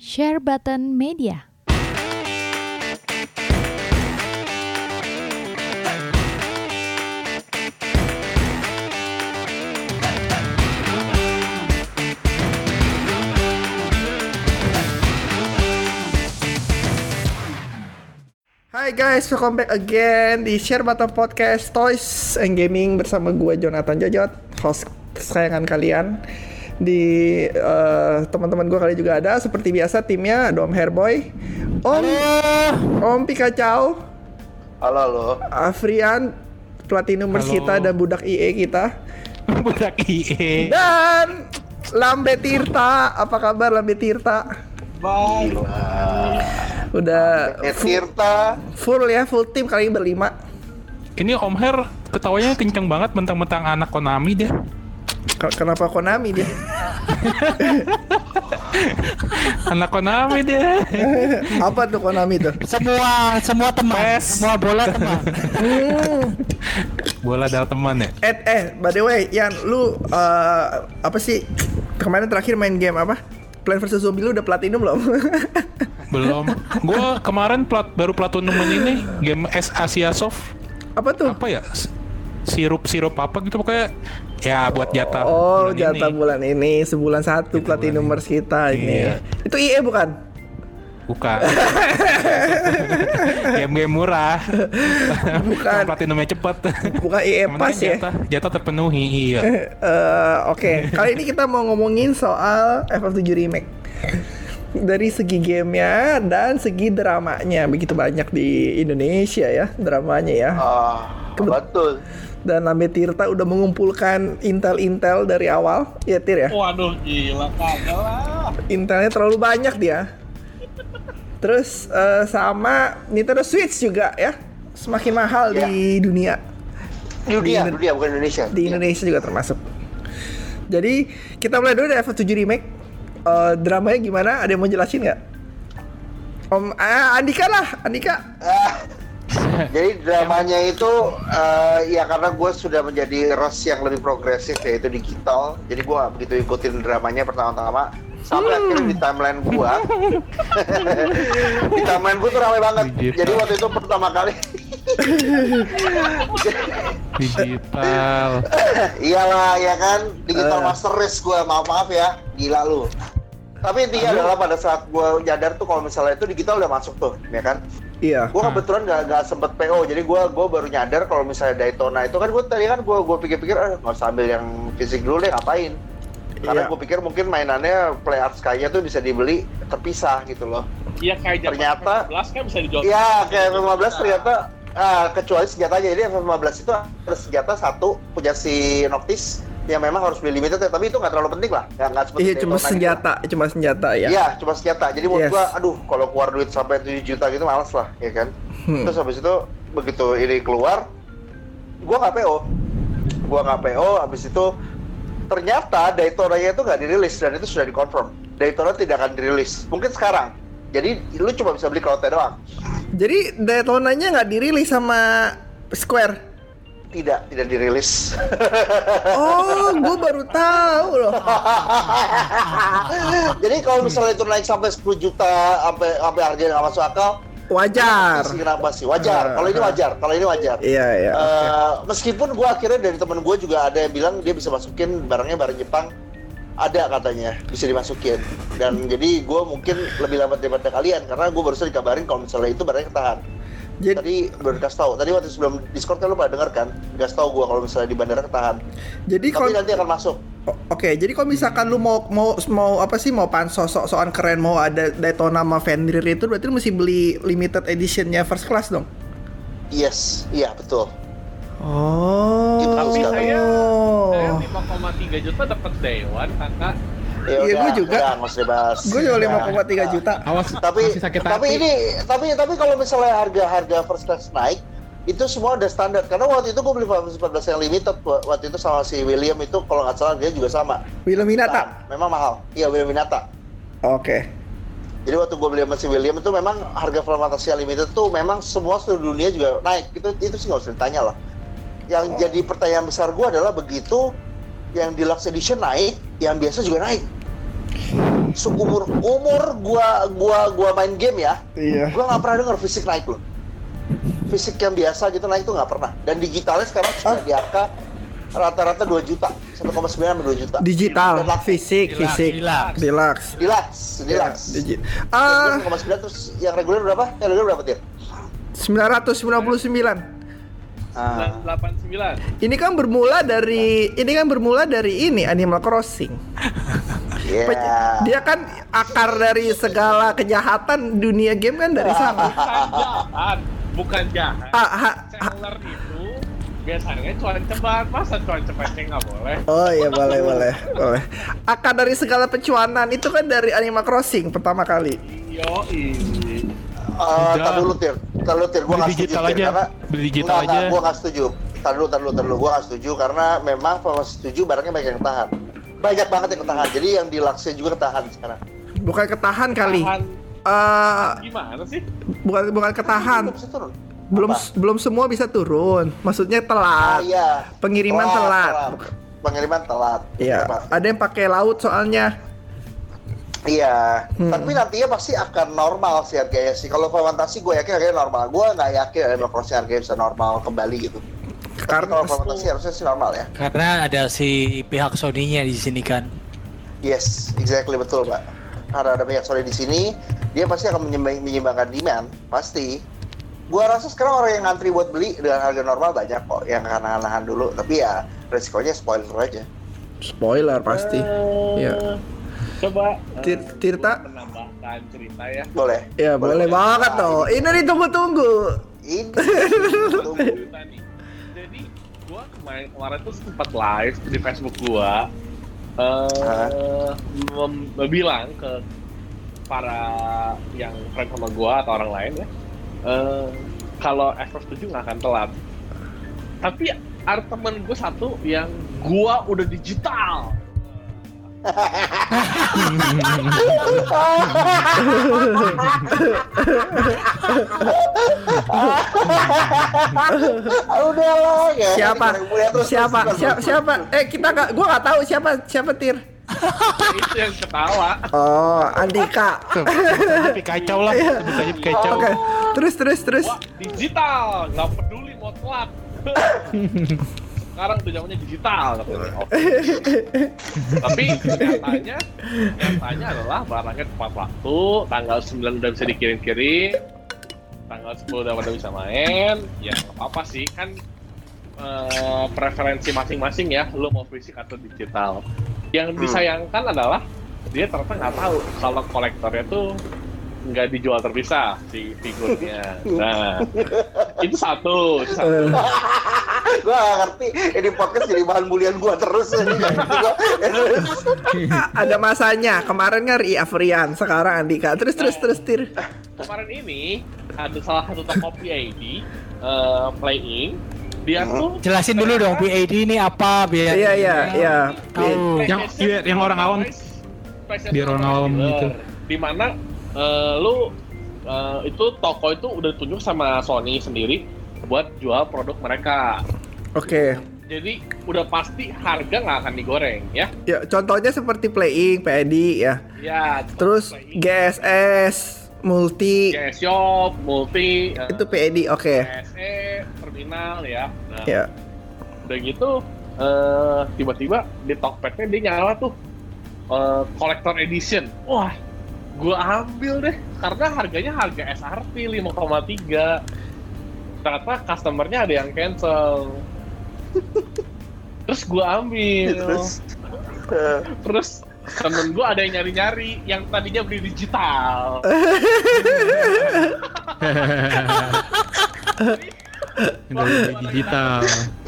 Share Button Media. Hai guys, welcome back again di Share Button Podcast Toys and Gaming bersama gue Jonathan Jojot, host kesayangan kalian. Di eh, teman-teman gue kali juga ada seperti biasa timnya Dom Hairboy, Om Om Pikacau, Halo, halo. Afrian, Platinumers Halo. kita dan budak IE kita, Budak IE. dan Lambe Tirta. Apa kabar Lambe Tirta? Udah Eh, full, Tirta. full ya, full tim kali ini berlima. Ini Om Her ketawanya kenceng banget mentang-mentang anak Konami dia. Ke- Kenapa Konami dia? Anak Konami dia. Apa tuh Konami tuh? semua semua teman Pes. semua bola teman Bola adalah teman ya. Eh, eh, by the way, Yan, lu eh, apa sih kemarin terakhir main game apa? Plan vs Zombie lu udah platinum belum? Belum. Gua kemarin plat baru platinum ini game S Asia Soft. apa tuh? Apa ya? Sirup-sirup apa gitu pokoknya ya buat jatah. Oh, bulan jatah ini. bulan ini sebulan satu platinumers kita ini. Iya. Itu IE bukan? Bukan. Game-game murah. Bukan. Platinumnya cepet. Bukan IE pas ya. Jatah, jatah terpenuhi, iya. Eh, Oke, kali ini kita mau ngomongin soal FF7 Remake. Dari segi gamenya dan segi dramanya begitu banyak di Indonesia ya dramanya ya. Ah, Kebet- betul. Dan Lambe Tirta udah mengumpulkan intel-intel dari awal, ya Tir ya. waduh gila kagak lah Intelnya terlalu banyak dia. Terus eh, sama Nintendo Switch juga ya, semakin mahal di dunia. Di dunia, Indo- dunia bukan Indonesia. Di Indonesia juga termasuk. Jadi kita mulai dulu dari FF7 Remake. Eh, dramanya gimana? Ada yang mau jelasin nggak? Om ah, Andika lah, Andika. Ah, jadi dramanya itu eh, ya karena gue sudah menjadi ras yang lebih progresif yaitu digital. Jadi gue begitu ikutin dramanya pertama-tama sampai akhirnya di timeline gue di timeline gue tuh ramai banget. Digital. Jadi waktu itu pertama kali Digital. Iyalah ya kan digital Eh. master race gue maaf maaf ya gila lu. Tapi intinya adalah pada saat gue nyadar tuh kalau misalnya itu digital udah masuk tuh ya kan. Iya. Gue kebetulan gak, gak sempet PO jadi gue gua baru nyadar kalau misalnya Daytona itu kan gue tadi kan gue gue pikir-pikir ah nggak usah ambil yang fisik dulu deh ngapain. Karena Iya. gue pikir mungkin mainannya Play Art Sky-nya tuh bisa dibeli terpisah gitu loh. Iya kayak Ternyata- 15 kan bisa dijual. Iya kayak F15 ternyata ah, kecuali senjatanya jadi F15 itu ada senjata satu punya si Noctis yang memang harus beli limited ya, tapi itu nggak terlalu penting lah nggak nggak seperti Iya cuma Daytona gitu. senjata, cuma senjata ya. Iya, cuma senjata. Jadi menurut Yes. gua, aduh, kalau keluar duit sampai 7 juta gitu males lah, ya kan. Hmm. Terus habis itu begitu ini keluar, gua nggak PO. Gua nggak PO, habis itu ternyata Daytona-nya itu nggak dirilis dan itu sudah dikonfirm. Daytona tidak akan dirilis. Mungkin sekarang. Jadi lu cuma bisa beli cloud doang. Jadi Daytona-nya nggak dirilis sama Square. Tidak, tidak dirilis. Oh, gue baru tahu loh. Jadi kalau misalnya itu naik sampai 10 juta, sampai sampai harganya nggak masuk akal, Wajar. kenapa sih? Wajar. Kalau ini wajar. Kalau ini wajar. Iya, iya. Eh, meskipun gue akhirnya dari temen gue juga ada yang bilang dia bisa masukin barangnya barang Jepang ada katanya bisa dimasukin dan jadi gue mungkin lebih lambat daripada kalian karena gue barusan dikabarin kalau misalnya itu barangnya ketahan Jadi, tadi baru dikasih tahu tadi waktu sebelum discord kan lu pada denger kan dikasih tahu gue kalau misalnya di bandara ketahan jadi tapi kalau nanti akan masuk Oke, jadi kalau misalkan lu mau mau mau apa sih mau pansos sok sokan keren mau ada Daytona sama Fenrir itu berarti lu mesti beli limited editionnya first class dong. yes iya betul Oh. Gitu, Tapi saya, saya Oh. 5,3 juta dapat Dewan kakak. Ya Iya, udah gua juga. Gue juga Udah. 5,3 juta. Awas tapi masih sakit tapi hati. ini tapi tapi kalau misalnya harga harga first class naik itu semua udah standar karena waktu itu gue beli Final Fantasy 14 yang limited wa- waktu itu sama si William itu kalau nggak salah dia juga sama Wilhelm Nah, Minata. memang mahal iya William Minata Oke. jadi waktu gue beli sama si William itu memang harga yang limited tuh memang semua seluruh dunia juga naik itu itu sih nggak usah ditanya lah yang jadi pertanyaan besar gue adalah begitu yang deluxe edition naik yang biasa juga naik seumur umur gua gua gua main game ya, Iya. gua nggak pernah denger fisik naik loh. Fisik yang biasa gitu naik tuh nggak pernah. Dan digitalnya sekarang sudah di angka rata-rata 2 juta, 1,9 sampai 2 juta. Digital, Dan fisik, Deluxe, fisik. deluxe. Deluxe. Deluxe, deluxe. Digi- Yang Ah, 1,9 terus yang reguler berapa? Yang reguler berapa Tir? 999. Ah. 989. Ini kan bermula dari ini kan bermula dari ini Animal Crossing. Pe- Dia kan akar dari segala kejahatan dunia game kan dari sana. Bukan jahat, bukan jahat. Ah, ha- ha- Seller itu biasanya cuan cepat, masa cuan cepatnya nggak boleh? Oh iya boleh boleh boleh. Akar dari segala pecuanan itu kan dari Animal Crossing pertama kali. Yo, ini. Uh, tar dulu tir, tar dulu tir, gua Beli nggak setuju digital Tir, aja. karena Beli digital aja. gua nggak setuju. Tar dulu, tar dulu, tar dulu, gua nggak setuju karena memang kalau setuju barangnya banyak yang tahan, banyak banget yang ketahan. Jadi yang deluxe juga ketahan sekarang. Bukan ketahan kali. Tahan Eh gimana sih? bukan bukan ketahan. Belum Apa? belum semua bisa turun. Maksudnya Ah, telat. iya. Pengiriman telat. Pengiriman telat. Iya, ada yang pakai laut soalnya. Iya, Hmm. tapi nantinya pasti akan normal sih harganya sih. Kalau fermentasi gue yakin harganya normal. Gue nggak yakin Animal Crossing harganya bisa normal kembali gitu. Karena kalau fermentasi harusnya sih normal ya. Karena ada si pihak Sony-nya di sini kan. Yes, exactly betul, Pak. Karena ada banyak Sony di sini, dia pasti akan menyeimbang- menyeimbangkan demand, pasti. Gua rasa sekarang orang yang ngantri buat beli dengan harga normal banyak kok yang akan nahan dulu, tapi ya resikonya spoiler aja. spoiler pasti. Eh, Iya. Coba eh, Tir- Tirta? menambahkan cerita ya. Boleh? Ya boleh banget tuh. Ini ditunggu-tunggu. Ini. Kemarin kemarin tuh sempat live di Facebook gua eh mem- bilang ke para yang friend sama gua atau orang lain ya eh kalau Xbox 7 nggak akan telat. Tapi ada temen gue satu yang gua udah digital Udah lah ya. Siapa? Siapa? Siapa? Siapa? Eh kita nggak, gua nggak tahu siapa siapa tir. itu yang ketawa Oh, Andika. Tapi kacau lah, aja kacau. Oke. Terus terus terus. Wah, digital, nggak peduli mau telat. Sekarang udah zamannya digital katanya. Oke. Tapi nyatanya, nyatanya adalah barangnya tepat waktu, tanggal 9 udah bisa dikirim-kirim, tanggal 10 udah pada bisa main, ya apa-apa sih kan eh, preferensi masing-masing ya, lo mau fisik atau digital. Yang disayangkan adalah dia ternyata nggak tahu kalau kolektornya tuh nggak dijual terpisah si figurnya. Nah, itu satu, itu satu. gua gak ngerti ini podcast jadi bahan bulian gua terus ini Ada masanya. Kemarin kan Ria Afrian, sekarang Andika. Terus terus terus tir. Kemarin ini ada salah satu toko PID eh, playing dia tuh Jelasin dulu dong PAD ini apa biar Iya iya iya. Yang- biar yang orang awam. Biar orang awam gitu. Di mana eh, lu eh, itu toko itu udah tunjuk sama Sony sendiri buat jual produk mereka. Oke. Jadi udah pasti harga nggak akan digoreng ya. Ya contohnya seperti playing, PED ya. Ya. Terus playing, GSS, multi GS Shop, multi, eh, itu PED. Oke. GSE, terminal ya. Nah, Ya. udah gitu eh tiba-tiba di Tokpednya dia nyala tuh eh, collector edition wah gua ambil deh karena harganya harga SRP 5,3 ternyata customernya ada yang cancel. Terus gua ambil. Terus? Terus temen gua ada yang nyari-nyari yang tadinya beli digital. Dari digital.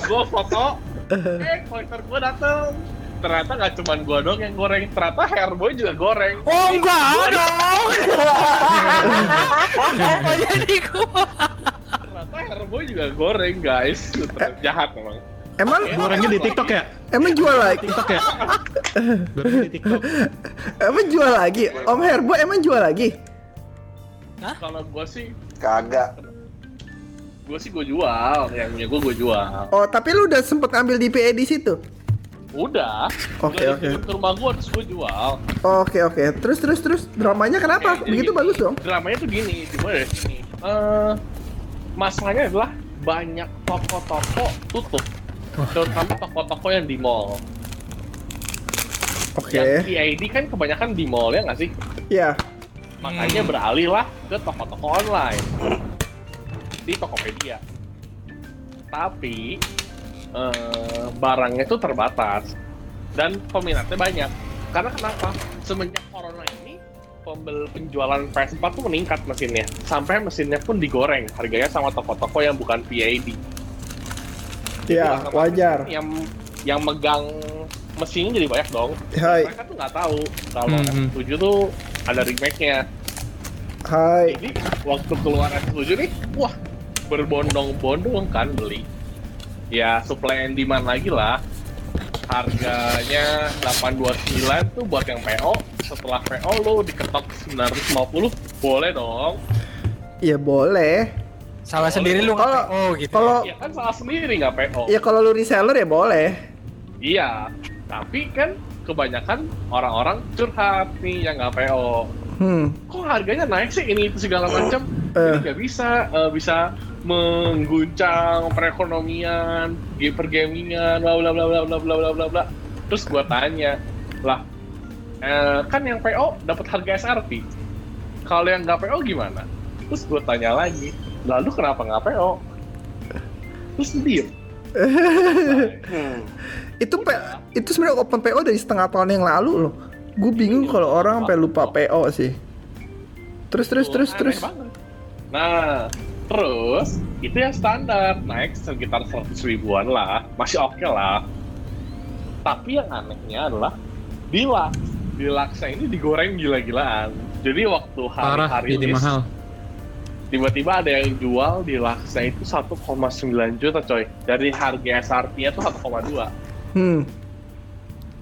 gua foto eh collector gua dateng ternyata nggak cuman gua dong yang goreng ternyata hairboy juga goreng Oh enggak dong. Oh jadi gua. ternyata hairboy juga goreng guys Ternyata jahat memang Emang Gorengnya di TikTok ya? emang jual lagi? TikTok ya? Gorengnya di TikTok. Emang jual lagi? Om Herbo emang jual lagi? kalau gua sih kagak gua sih gua jual yang punya gua gua jual Oh, tapi lu udah sempet ambil di PED situ? Udah. Oke, oke. ke rumah gua terus gua jual. Oke oke. Terus terus terus dramanya kenapa? Oke, jadi Begitu gini, bagus dong. Dramanya tuh gini, dimulai dari sini. Eh, masalahnya adalah banyak toko-toko tutup. Terutama toko-toko yang di mall. Oke. Yang PID kan kebanyakan di mall ya nggak sih? Ya. Makanya beralih lah ke toko-toko online. Di Tokopedia. Tapi eh, barangnya itu terbatas dan peminatnya banyak. Karena kenapa? Semenjak corona ini pembel penjualan PS4 tuh meningkat mesinnya. Sampai mesinnya pun digoreng harganya sama toko-toko yang bukan PID. Ya, Karena wajar. Yang yang megang mesinnya jadi banyak dong. Hai. Mereka tuh nggak tahu kalau Hmm. S7 tuh ada remake-nya. Hai. Jadi waktu keluar S7 nih, wah berbondong-bondong kan beli. Ya supply and demand lagi lah. Harganya 829 tuh buat yang PO. Setelah PO lo diketok 950, boleh dong. Ya boleh. Salah sendiri lu Kalau- oh gitu. Kalau Ya kan salah sendiri nggak PO. ya kalau lu reseller ya boleh. Iya, tapi kan kebanyakan orang-orang curhat nih yang nggak PO. Hmm. kok harganya naik sih ini itu segala macam Eh. jadi nggak bisa eh, bisa mengguncang perekonomian pergamingan bla bla bla bla bla bla bla bla bla terus gua tanya lah eh, kan yang PO dapat harga SRP kalau yang nggak PO gimana terus gua tanya lagi lalu kenapa nggak PO terus diem Hmm. Itu P, itu sebenarnya open PO dari setengah tahun yang lalu loh. Gue bingung kalau orang sampai lupa PO sih. Terus terus terus terus. Nah, terus itu yang standar naik sekitar 100 ribuan lah, masih oke lah. Tapi yang anehnya adalah Deluxe. Deluxe ini digoreng gila-gilaan. Jadi waktu hari-hari mahal. tiba-tiba ada yang jual Deluxe itu 1,9 juta coy. Dari harga SRP-nya tuh 1,2. Hmm.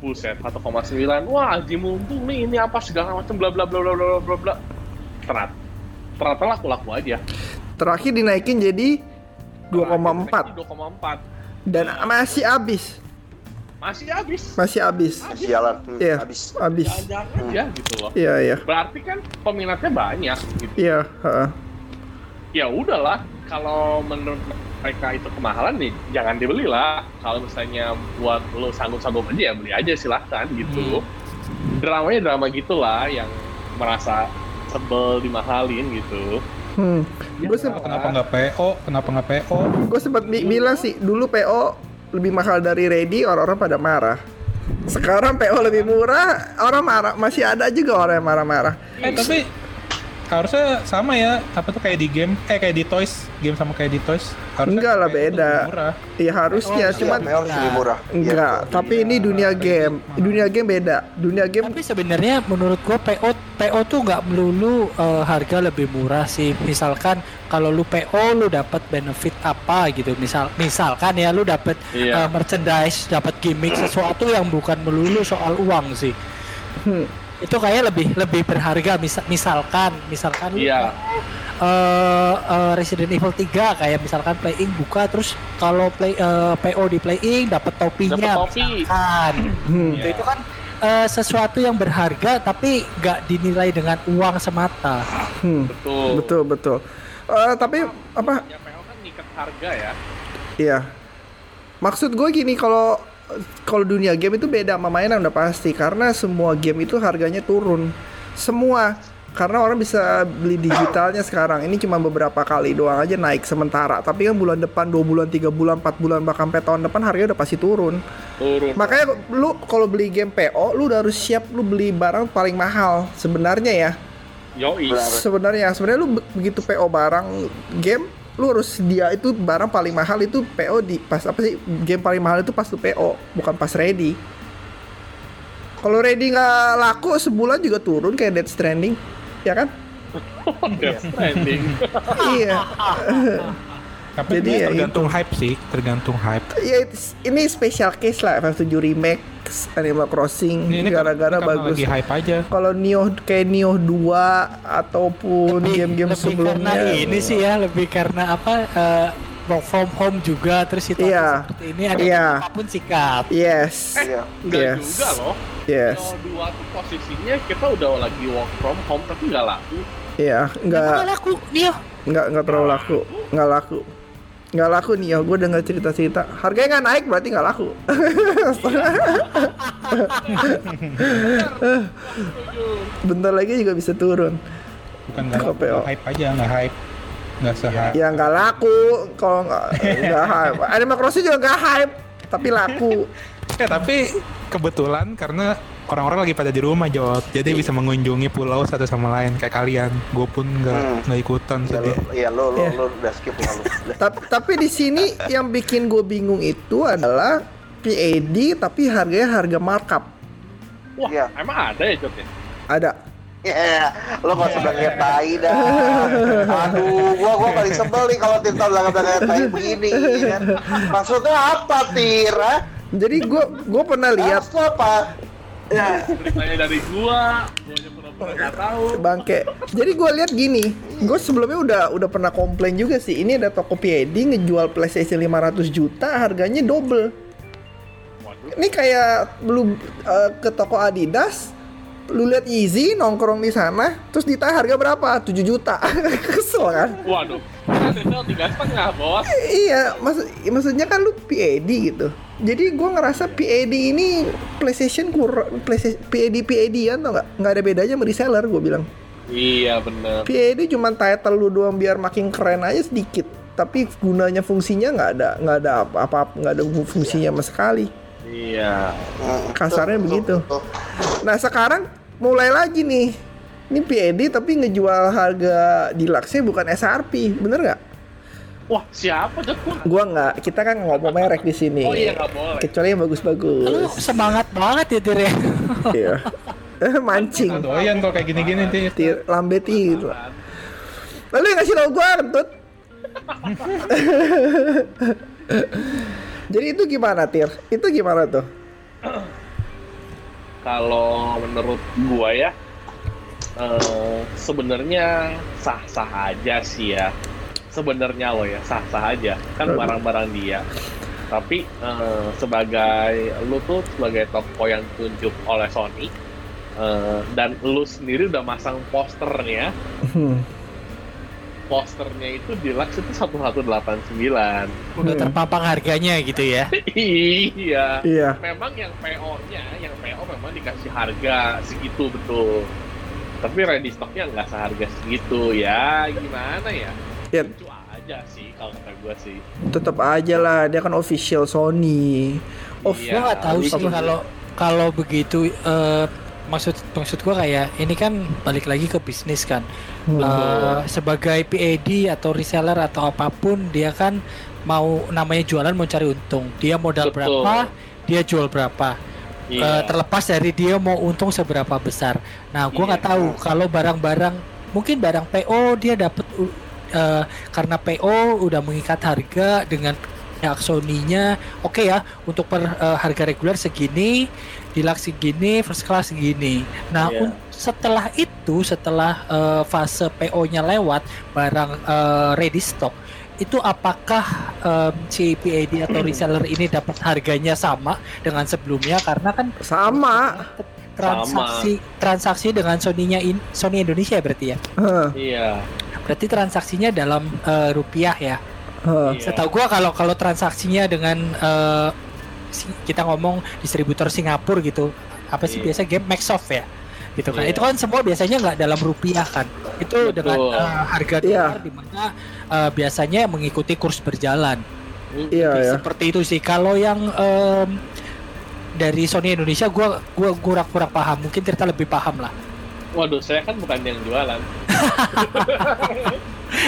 Buset, 1,9. Wah, Aji mumpung nih, ini apa segala macam bla bla bla bla bla bla bla. Ternyata, ternyata laku-laku aja. Terakhir dinaikin jadi 2,4 2,4. dan masih habis. Masih habis. Masih habis. Sialan. Hmm, Iya. Habis. Habis. Aja gitu loh. Iya iya. Berarti kan peminatnya banyak gitu. Iya, heeh. Ya udahlah, kalau menurut mereka itu kemahalan nih, jangan dibeli lah. Kalau misalnya buat lo sanggup-sanggup aja ya beli aja silahkan gitu. Dramanya drama gitulah yang merasa sebel dimahalin gitu. Hmm. Ya, Gue sempat Kenapa nggak PO? Kenapa nggak PO? gue sempat bi- bilang sih dulu PO lebih mahal dari ready orang-orang pada marah. Sekarang PO lebih murah, orang marah. Masih ada juga orang yang marah-marah. Eh tapi harusnya sama ya. Apa tuh kayak di game? Eh kayak di toys. Game sama kayak di toys. Harusnya Enggak lah, beda. Iya harusnya, Iya, cuman PO harus lebih murah. enggak. Iya. Tapi ini dunia game, dunia game beda. Dunia game Tapi sebenarnya menurut gua PO PO tuh nggak melulu eh, harga lebih murah sih. Misalkan kalau lu PO lu dapat benefit apa gitu. Misal misalkan ya lu dapat Iya. eh, merchandise, dapat gimmick sesuatu yang bukan melulu soal uang sih. Hmm. Itu kayak lebih lebih berharga misal misalkan misalkan Iya. eh, eh, Resident Evil 3 kayak misalkan playing buka terus kalau play eh, PO di playing dapat topinya Dapat topi. misalkan. Hmm. Itu- itu kan eh, sesuatu yang berharga tapi nggak dinilai dengan uang semata. Hmm. Betul. Betul betul. Eh, tapi apa? Ya, PO kan ngikat harga ya. Iya. Maksud gue gini kalau kalau dunia game itu beda sama mainan udah pasti. Karena semua game itu harganya turun. Semua. Karena orang bisa beli digitalnya sekarang. Ini cuma beberapa kali doang aja naik sementara. Tapi kan bulan depan dua bulan tiga bulan empat bulan bahkan sampai tahun depan harganya udah pasti turun. Turun. makanya lu kalau beli game PO lu udah harus siap lu beli barang paling mahal sebenarnya ya. Yoi. sebenarnya sebenarnya lu be- begitu PO barang game lu harus dia itu barang paling mahal itu PO di pas apa sih game paling mahal itu pas lu PO bukan pas ready. Kalau ready nggak laku sebulan juga turun kayak Dead Stranding ya kan? Death Stranding. iya Tapi Jadi ini ya tergantung hype sih, tergantung hype. ya ini special case lah FF7 remake Animal Crossing Ini, ini gara-gara bagus lagi hype aja. kalau Nioh kayak Nioh 2 ataupun game-game lebih sebelumnya karena ini sih ya lebih karena apa eh, work from home juga terus itu Iya. seperti ini ada Iya. apa pun sikat. Yes. Iya. Enggak Yes. juga loh. Yes. Kalau dua tuh posisinya kita udah lagi work from home tapi nggak laku. Iya, Kenapa nggak nggak laku Nio? nggak nggak terlalu laku, nggak laku, nggak laku nih ya. Gue dengar cerita-cerita, harganya nggak naik berarti nggak laku. Bentar lagi juga bisa turun. Bukan nggak laku, hype aja, nggak hype. Nggak se-hype. Ya nggak laku kalau nggak nggak hype. Animal Crossing juga nggak hype, tapi laku. Ya, tapi kebetulan karena orang-orang lagi pada di rumah Jot, jadi bisa mengunjungi pulau satu sama lain kayak kalian. Gue pun nggak Hmm. nggak ikutan Ya, sedih. iya lu, lu, Iya. lu udah skip ya tapi, tapi di sini yang bikin gue bingung itu adalah PAD tapi harganya harga markup. Wah, Iya. emang ada ya Jot ya? Ada. Ya, lo gak usah bilang tai dah. Aduh, gua gua paling sebel nih kalau Tirta bilang bilang tai begini. Kan. Maksudnya apa, Tira? Jadi gue gue pernah lihat Maksudnya apa? Ya, Ceritanya dari gua, gua aja pura-pura nggak tahu. bangke. Jadi gue lihat gini, gue sebelumnya udah udah pernah komplain juga sih. Ini ada toko PAD ngejual PlayStation 500 juta, harganya double. Waduh, Ini kayak lu eh, ke toko Adidas, lu lihat Easy nongkrong di sana, terus ditanya harga berapa? 7 juta. Kesel kan? waduh. Itu tiga setengah bos. iya, maksud maksudnya kan lu PAD gitu. Jadi gue ngerasa PAD ini PlayStation kurang PlayStation PAD PAD-an tau nggak? Nggak ada bedanya sama reseller gue bilang. Iya bener. PAD cuma title lu doang biar makin keren aja sedikit. Tapi gunanya fungsinya nggak ada nggak ada apa-apa nggak ada fungsinya sama sekali. Iya. Kasarnya begitu. Nah sekarang mulai lagi nih. Ini PAD tapi ngejual harga deluxe-nya bukan SRP, bener nggak? Wah, siapa Jot? Gua Gua nggak. Kita kan ngomong merek di sini. Oh iya, nggak boleh. Kecuali yang Lu bagus-bagus. semangat banget ya Tir ya. Iya. Eh, Mancing. Nah, doyan kalau kayak gini-gini Tir. Tir, lambe tir. Lalu yang ngasih tau gua kentut. Jadi itu gimana Tir? Itu gimana tuh? Kalau menurut gua ya, eh, sebenarnya sah-sah aja sih ya. Sebenarnya lo ya sah-sah aja, kan barang-barang dia. Tapi eh, sebagai lu tuh sebagai toko yang ditunjuk oleh Sony eh, dan lu sendiri udah masang posternya, Hmm. posternya itu deluxe itu 1189. Udah Hmm. terpampang harganya gitu ya. iya. Iya. memang yang PO-nya, yang PO memang dikasih harga segitu betul. Tapi ready stocknya nggak seharga segitu ya, gimana ya? Ya. Lucu aja sih kalau kata gue sih. Tetap aja lah, dia kan official Sony. Of Iya. Nggak tahu sih kalau kalau begitu eh, maksud maksud gua kayak ini kan balik lagi ke bisnis kan. Hmm. Eh, sebagai PAD atau reseller atau apa pun dia kan mau namanya jualan mau cari untung. Dia modal Betul. berapa, dia jual berapa. Iya. terlepas dari dia mau untung seberapa besar. Nah, gua nggak Iya. tahu kalau barang-barang mungkin barang PO dia dapat uh, eh, karena PO udah mengikat harga dengan pihak Sony-nya. Oke ya, untuk per eh, harga reguler segini, deluxe segini, first class segini. Nah, Iya. setelah itu, setelah eh, fase PO-nya lewat, barang eh, ready stock itu apakah em, si PAD atau reseller ini dapat harganya sama dengan sebelumnya karena kan Sama. transaksi transaksi dengan Sony-nya in, Sony Indonesia berarti ya. Iya. Berarti transaksinya dalam eh, rupiah ya. hah. iya. Setahu gua kalau kalau transaksinya dengan si- kita ngomong distributor Singapura gitu, apa sih Iya. biasa game Microsoft ya? Gitu kan. Iya. Itu kan semua biasanya nggak dalam rupiah kan. Itu Betul. dengan eh, harga Iya. dolar di mana eh, biasanya mengikuti kurs berjalan. Iya ya. Seperti itu sih. Kalau yang em, dari Sony Indonesia gua gua kurang kurang paham. Mungkin Tirta lebih paham lah. Waduh, saya kan bukan yang jualan.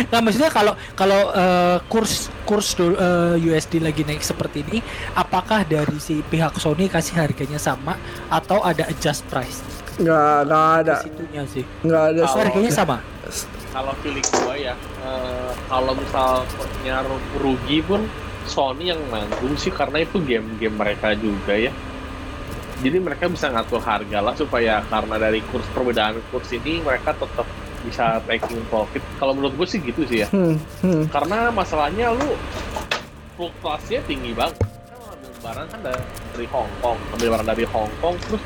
Nah, maksudnya kalau kalau eh, kurs kurs do- eh, USD lagi naik seperti ini, apakah dari si pihak Sony kasih harganya sama atau ada adjust price? Nggak, nggak ada. Di situnya sih. Nggak ada. So, harganya sama. Kalau feeling gua ya, eh, kalau misalnya ru- rugi pun Sony yang nanggung sih karena itu game-game mereka juga ya. Jadi mereka bisa ngatur harga lah supaya karena dari kurs perbedaan kurs ini mereka tetap bisa taking profit. Kalau menurut gue sih gitu sih ya. Hmm, hmm. Karena masalahnya lu fluktuasinya tinggi banget. Kan barang kan dari Hong Kong, ambil barang dari Hong Kong terus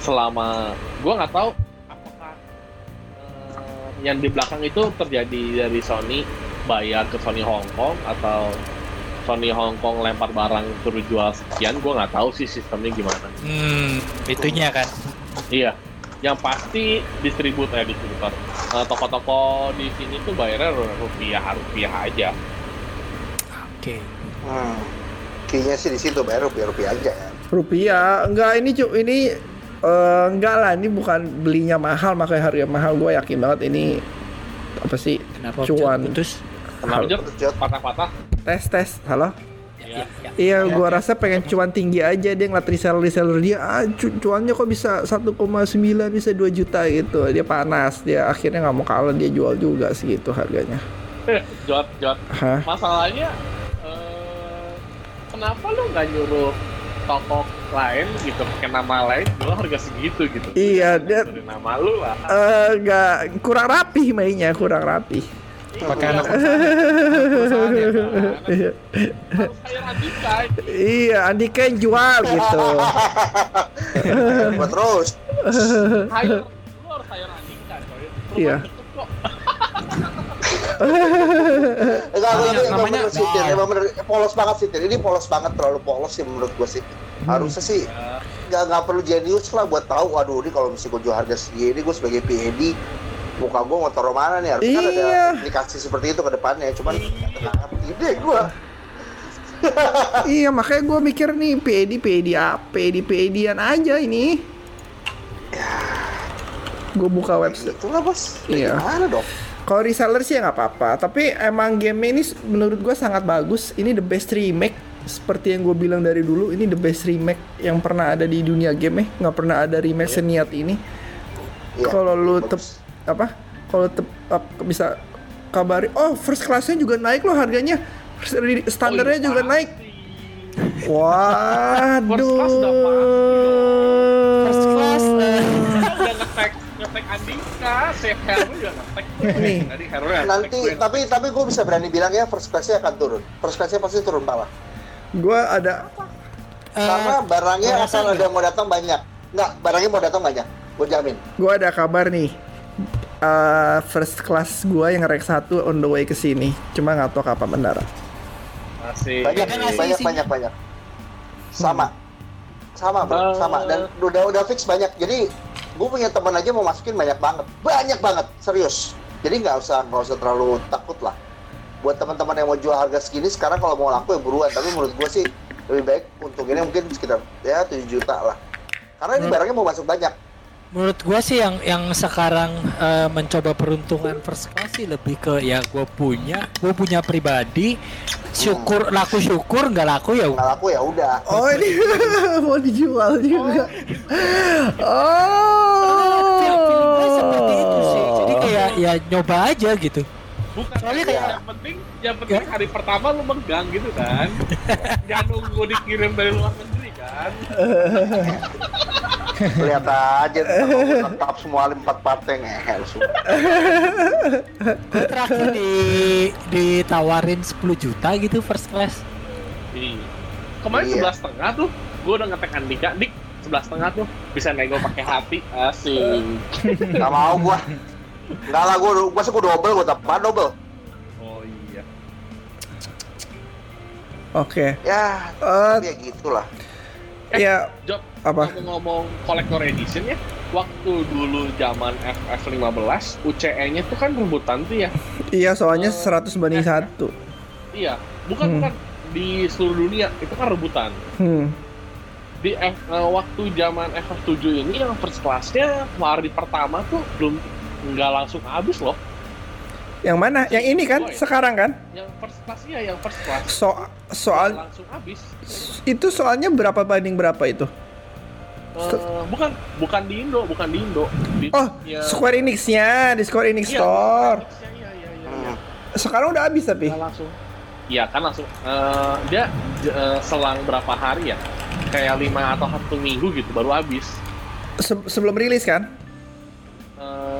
selama gua nggak tahu apakah eh, yang di belakang itu terjadi dari Sony bayar ke Sony Hong Kong atau Sony Hong Kong lempar barang suruh jual sekian, gua nggak tahu sih sistemnya gimana. Hmm, itunya kan. Iya, yang pasti distributor ya distributor. Eh, toko-toko di sini tuh bayarnya rupiah rupiah aja. Oke. Hmm. Kayaknya sih di situ bayar rupiah-rupiah aja ya. Rupiah, enggak ini cu ini eh, enggak lah ini bukan belinya mahal makanya harga mahal gue yakin banget ini apa sih Kenapa Cuan. putus? Kenapa? Jod. Patah-patah? tes tes halo Ya. iya gua rasa pengen cuan tinggi aja dia ngeliat reseller reseller dia ah cu- cuannya kok bisa 1,9 bisa 2 juta gitu dia panas dia akhirnya nggak mau kalah dia jual juga segitu harganya Eh, Jod, Jod. Hah? Masalahnya, eh, kenapa lu nggak nyuruh toko lain gitu pakai nama lain jual harga segitu gitu? Iya, dia- Dari nama lu lah. Eh, nggak kurang rapih mainnya kurang rapih Pakai anak Perusahaan ya kan? Iya. Andika. iya Andika yang jual gitu Buat terus. Hire, lu harus hire Andika coy. Perumahan Iya. Deket kok. Enggak, Namanya- ini emang namanya- bener sih. Nah. Emang bener polos banget sih, Tir. Ini polos banget, terlalu polos sih menurut gue sih. Harusnya sih Ya, nggak nggak perlu jenius lah buat tahu. Waduh, ini kalau mesti gue jual harga segini, gue sebagai PED muka gue mau taruh mana nih? Harusnya kan Iya. ada aplikasi seperti itu ke depannya. Cuman ngerti deh gue. iya makanya gue mikir nih PED PED apa PED PEDan aja ini gue buka website Itulah bos. Iya. Gimana dong? Kalau reseller sih ya nggak apa-apa, tapi emang game ini menurut gue sangat bagus. Ini the best remake seperti yang gue bilang dari dulu. Ini the best remake yang pernah ada di dunia game eh. Nggak pernah ada remake seniat ini. Iya, Kalau lu tep apa? Kalau tep bisa kabari, oh first classnya juga naik loh harganya. Standarnya Oh, iya, juga pasti. naik. Waduh. First class udah pasti Andika, si Hero juga ngetek. Nih. Tadi Hero yang Nanti, gue. tapi tapi gue bisa berani bilang ya first class-nya akan turun. First class-nya pasti turun malah. Gue ada eh, Karena barangnya merasa akan ada mau datang banyak. Nggak, barangnya mau datang banyak. Gue jamin. gue ada kabar nih. Eh, first class gue yang rank 1 on the way ke sini. Cuma nggak tahu kapan mendarat. Masih. banyak kan banyak sih. banyak banyak sama sama bro Eh. sama dan udah udah fix banyak jadi gue punya teman aja mau masukin banyak banget. Banyak banget serius. Jadi nggak usah nggak usah terlalu takut lah. Buat teman-teman yang mau jual harga segini sekarang kalau mau laku ya buruan. Tapi menurut gue sih lebih baik untuk ini mungkin sekitar ya 7 juta lah. Karena ini Hmm. barangnya mau masuk banyak Menurut gua sih yang yang sekarang eh, mencoba peruntungan first class sih lebih ke ya gua punya, gua punya pribadi, syukur laku syukur nggak laku ya nggak laku ya udah Oh ini mau dijual juga. Gue Oh. seperti itu sih. Jadi kayak ya nyoba aja gitu. Bukan Soalnya kayak kayak- yang penting, yang penting hari pertama lu megang gitu kan. Jangan nunggu dikirim dari luar negeri kan. lihat aja lengkap semua empat partai ngehel terakhir di ditawarin 10 juta gitu first class. Iya. Kemarin Iya. sebelas setengah tuh, gue udah ngetek Andika, dik sebelas setengah tuh bisa nego pakai hati, asik. nggak mau gua nggak lah gua gua sih gua double gua apa double Oh iya. Oke. ya Eh, ya gitulah ya Jod, apa? ngomong-ngomong collector edition ya, waktu dulu zaman FF15, UCE-nya tuh kan rebutan tuh ya. Iya soalnya Eh, 100 banding satu. Iya, bukan Hmm. bukan di seluruh dunia itu kan rebutan. Hmm. Di F, eh, waktu zaman FF7 ini yang first class-nya hari pertama tuh belum nggak langsung habis loh. Yang mana? Yang ini kan? Boy. Sekarang kan? Yang first class-nya yang first class So soal langsung habis. itu soalnya berapa banding berapa itu? Eh, bukan bukan di Indo, bukan di Indo. Di, Oh, ya- Square Enix-nya di Square Enix Iya, Store. Iya, iya, iya, iya, iya. Sekarang udah habis tapi. Langsung. Iya kan langsung. Eh, dia eh, selang berapa hari ya? Kayak lima atau satu minggu gitu baru habis. Se- sebelum rilis kan?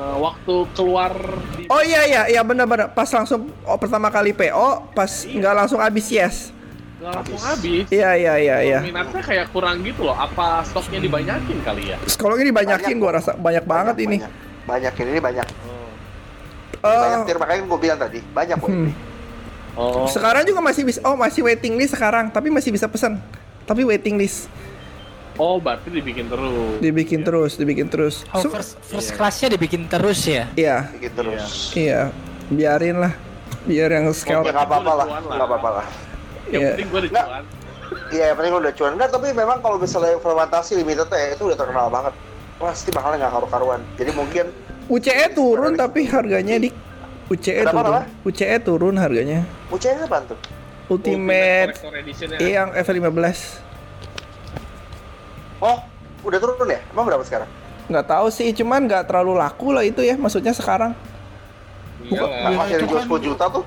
Eh, waktu keluar di Oh iya iya iya benar-benar pas langsung oh, pertama kali PO pas Iya. nggak langsung habis yes. nggak langsung habis. Iya iya iya iya. Minatnya kayak kurang gitu loh. Apa stoknya dibanyakin kali ya? Ini dibanyakin Banyak, gua rasa banyak banget ini. Banyak, banyak ini banyak. Eh, banyak tir makanya gue bilang tadi banyak kok. hmm. Oh. Sekarang juga masih bisa oh masih waiting list sekarang, tapi masih bisa pesan. Tapi waiting list Oh, berarti dibikin terus. dibikin terus, dibikin terus. Oh, Su- first, first classnya dibikin terus ya. Iya, Gitu terus. iya. Biarin lah. Biar yang Ya scout. nggak apa-apa lah, Cuan lah. nggak apa-apa lah. Yang Iya. penting gue ada Nggak. cuan. Iya, yang penting udah cuan. Enggak, tapi memang kalau misalnya fermentasi limited ya itu udah terkenal banget. Pasti mahalnya nggak karu-karuan. Jadi mungkin UCE turun tapi harganya di UCE Kenapa, turun. kenapa? UCE turun harganya. UCN apa tuh? Ultimate ya. iya, yang F15. Oh, udah turun ya? Emang berapa sekarang? Nggak tahu sih, cuman nggak terlalu laku lah itu ya maksudnya sekarang. Iya Nah, masih ada jual kan- 10 juta tuh?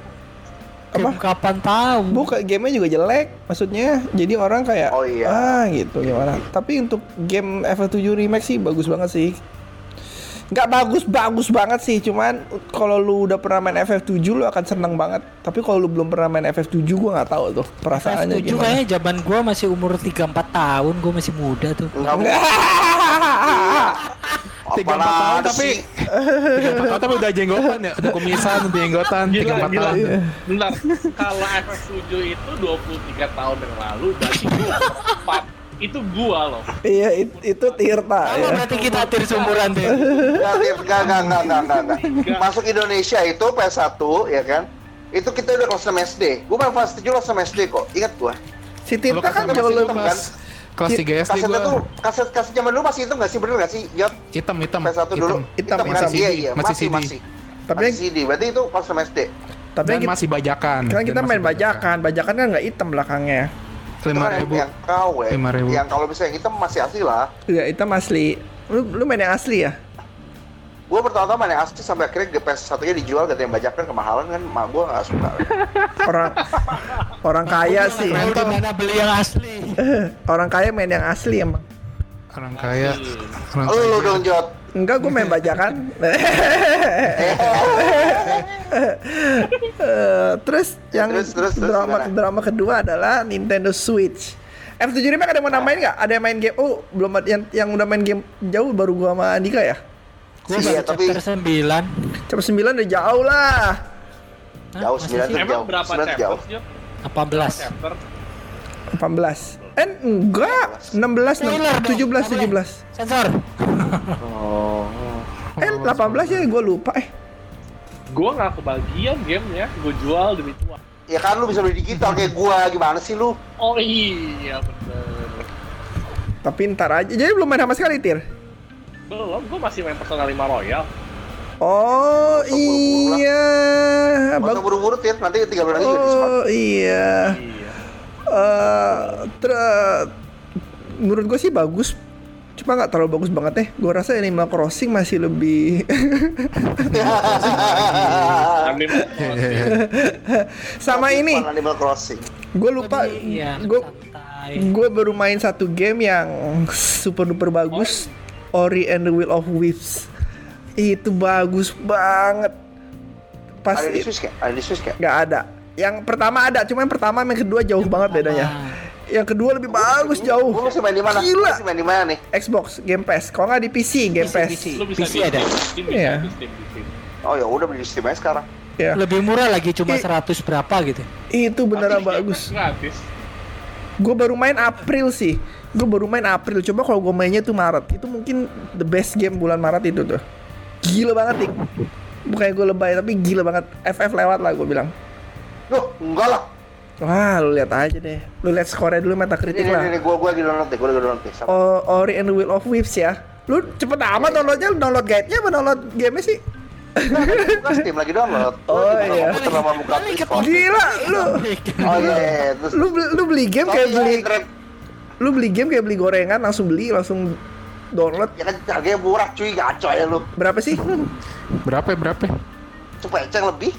Apa? Kapan tahu? Bukan gamenya juga jelek, maksudnya jadi orang kayak Oh, iya. ah gitu gimana. Tapi untuk game FF7 remake sih bagus banget sih. Nggak bagus bagus banget sih, cuman kalau lu udah pernah main FF7 lu akan seneng banget. Tapi kalau lu belum pernah main FF7 gua nggak tahu tuh perasaannya F7 gimana. kayaknya zaman gua masih umur 3-4 tahun, gua masih muda tuh. Enggak. Tiga empat tahun tapi tiga empat tahun tapi udah jenggotan ya, udah kumisan, udah jenggotan, tiga empat tahun. Bentar, kalau FF7 itu 23 tahun yang lalu, berarti gua empat. Itu gua loh. Iya it- itu Tirta Sama ya. berarti kita tir sumuran tuh. Enggak, Tir. enggak, enggak, enggak, enggak, enggak, enggak. Masuk Indonesia itu PS1 ya kan? Itu kita udah kelas 6 SD. Gua main kelas 7 kelas 6 SD kok. Ingat gua. Si Tirta kan jauh hitam, lebih kan? Kelas 3 SD Kasetnya tuh gua. kaset kaset zaman dulu masih hitam nggak sih? Bener nggak sih? Jod? Hitam, hitam. PS1 dulu. Hitam, kan? hitam. Iya, iya. Masih Masih, masih. Tapi Masih yang- CD. Berarti itu kelas 6 SD. Tapi Dan kita, masih bajakan. kan kita main masih bajakan, bajakan kan nggak hitam belakangnya. Lima yang, ribu. yang KW. Lima ribu. Yang kalau misalnya yang hitam masih asli lah. Iya hitam asli. Lu lu main yang asli ya? Gua pertama-tama main yang asli sampai akhirnya PS satunya dijual ganti yang bajakan kemahalan kan mak gua nggak suka. Orang orang kaya sih. Mana beli yang asli. Orang kaya main yang asli emang. Orang kaya. Orang Lu dong Jod. Enggak, gue main bajakan. Eh, terus yang Terus, terus, terus drama gimana? drama kedua adalah Nintendo Switch. F7 Remake ada yang mau namain nggak? Ada yang main game? Oh, belum ada yang yang udah main game jauh baru gua sama Andika ya. Gua Iya, tapi- chapter 9. Coba 9 udah jauh lah. Hah, Jauh, masa sembilan sih? tuh. Emang jauh. berapa Sembilan chapter? jauh. Jod? 18. Chapter? 18. Eh, enggak. 16, Spoiler dong, 17, nggak boleh. 17. Sensor. Oh. Eh, 18 ya gue lupa eh. Gua nggak kebagian gamenya, gua jual demi cuan. Ya kan lu bisa beli digital kayak gua, gimana sih lu? Oh iya bener. Tapi ntar aja. Jadi belum main sama sekali, Tir. Belum, gua masih main Persona 5 Royal. Oh, buru-buru iya. Bag- buru-buru Tir, nanti tiga bulan lagi. Oh, iya. Iya. Eh ter- menurut gue sih bagus. Cuma nggak terlalu bagus banget ya gue rasa Animal Crossing masih lebih sama ini. Animal Crossing. gue lupa. Lebih, iya, gue gue baru main satu game yang super duper bagus. Ori and the Will of Wisps itu bagus banget. Pas Ada di Swiss kayak? Ada di Swiss kayak? nggak ada yang pertama ada cuma yang pertama sama yang kedua jauh banget bedanya yang kedua lebih bagus jauh Lu masih main di mana? Gila. masih main di mana nih? Xbox Game Pass kalau nggak di PC Game PC, Pass PC. PC di ada. Iya. di Steam, di Steam. Oh ya udah beli di Steam aja sekarang. ya Lebih murah lagi cuma Ih. 100 berapa gitu. itu beneran Tapi bagus Gratis. gue baru main April sih gue baru main April coba kalau gue mainnya tuh Maret itu mungkin the best game bulan Maret itu tuh gila banget nih bukannya gue lebay tapi gila banget FF lewat lah gue bilang Loh, enggak lah. wah lu lihat aja deh lu lihat skornya dulu Ini, Metacritic ini, lah ini, gua, gua lagi download deh, gua lagi download deh. Sama. O- Ori and the Will of Wisps ya lu cepet amat downloadnya download guide-nya apa download game-nya sih Buka Steam lagi download. Oh, iya. komputer sama buka gila lu Oh iya, iya. terus lu beli, lu beli game kayak beli lu beli game kayak beli gorengan langsung beli langsung download ya kan harganya murah cuy, gaco ya lu. berapa sih Berapa ya, berapa? ya? Cepeceng lebih.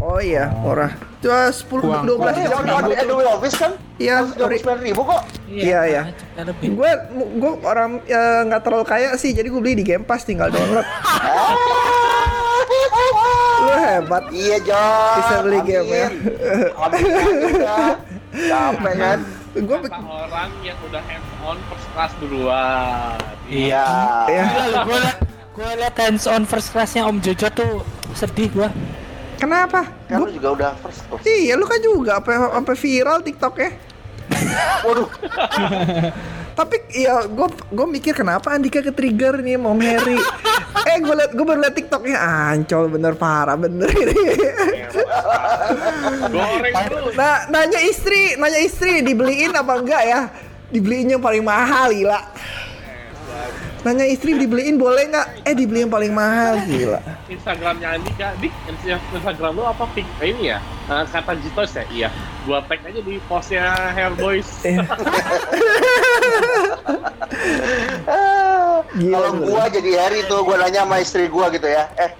Oh iya murah cuma 10 Uang. 12 Ini jam orang ada Adobe Office kan? Iya, dua sembilan ribu kok. Iya, iya. makanya lebih. gue gue orang ya, nggak terlalu kaya sih jadi gue beli di Game Pass tinggal download lu hebat Iya, John. Bisa beli game ya. Amin. Capek kan? Gue orang yang udah hands on first class duluan. Iya. ya lu, gua liat, hands on first classnya Om Jojo tuh sedih gua. Kenapa? Kan Gua- lu juga udah first class. Iya, lu kan juga apa apa viral TikToknya. Waduh, Tapi ya gue gue mikir kenapa Andika ke trigger nih mau Harry. eh gue liat gue baru liat TikToknya ancol bener parah bener ini. Goreng terus. nah nanya istri nanya istri dibeliin apa enggak ya? Dibeliin yang paling mahal gila. Nanya istri dibeliin boleh nggak? Eh dibeli yang paling mahal gila. Instagramnya Andika, dik Instagram lu apa pic ini ya? Eh, kata Jitos ya? Iya. Gua tag aja di postnya Hair Boys. Eh, kalau gua jadi Harry tuh gua nanya sama istri gua gitu ya eh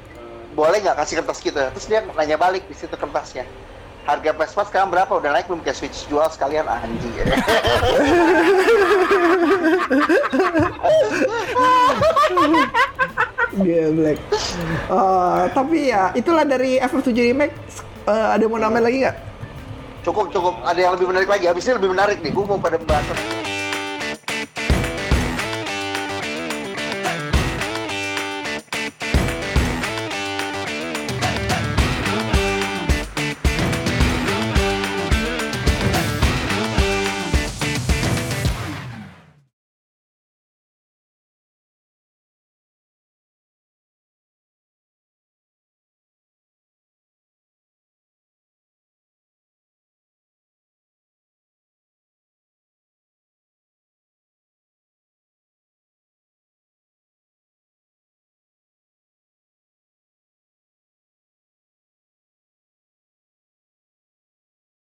boleh nggak kasih kertas gitu terus dia nanya balik di situ kertasnya harga Vespa sekarang berapa udah naik belum kayak switch jual sekalian anjing Dia black. Eh, tapi ya itulah dari FF7 remake. Eh, ada mau nambahin lagi nggak? cukup cukup ada yang lebih menarik lagi habis ini lebih menarik nih gua mau pada bahas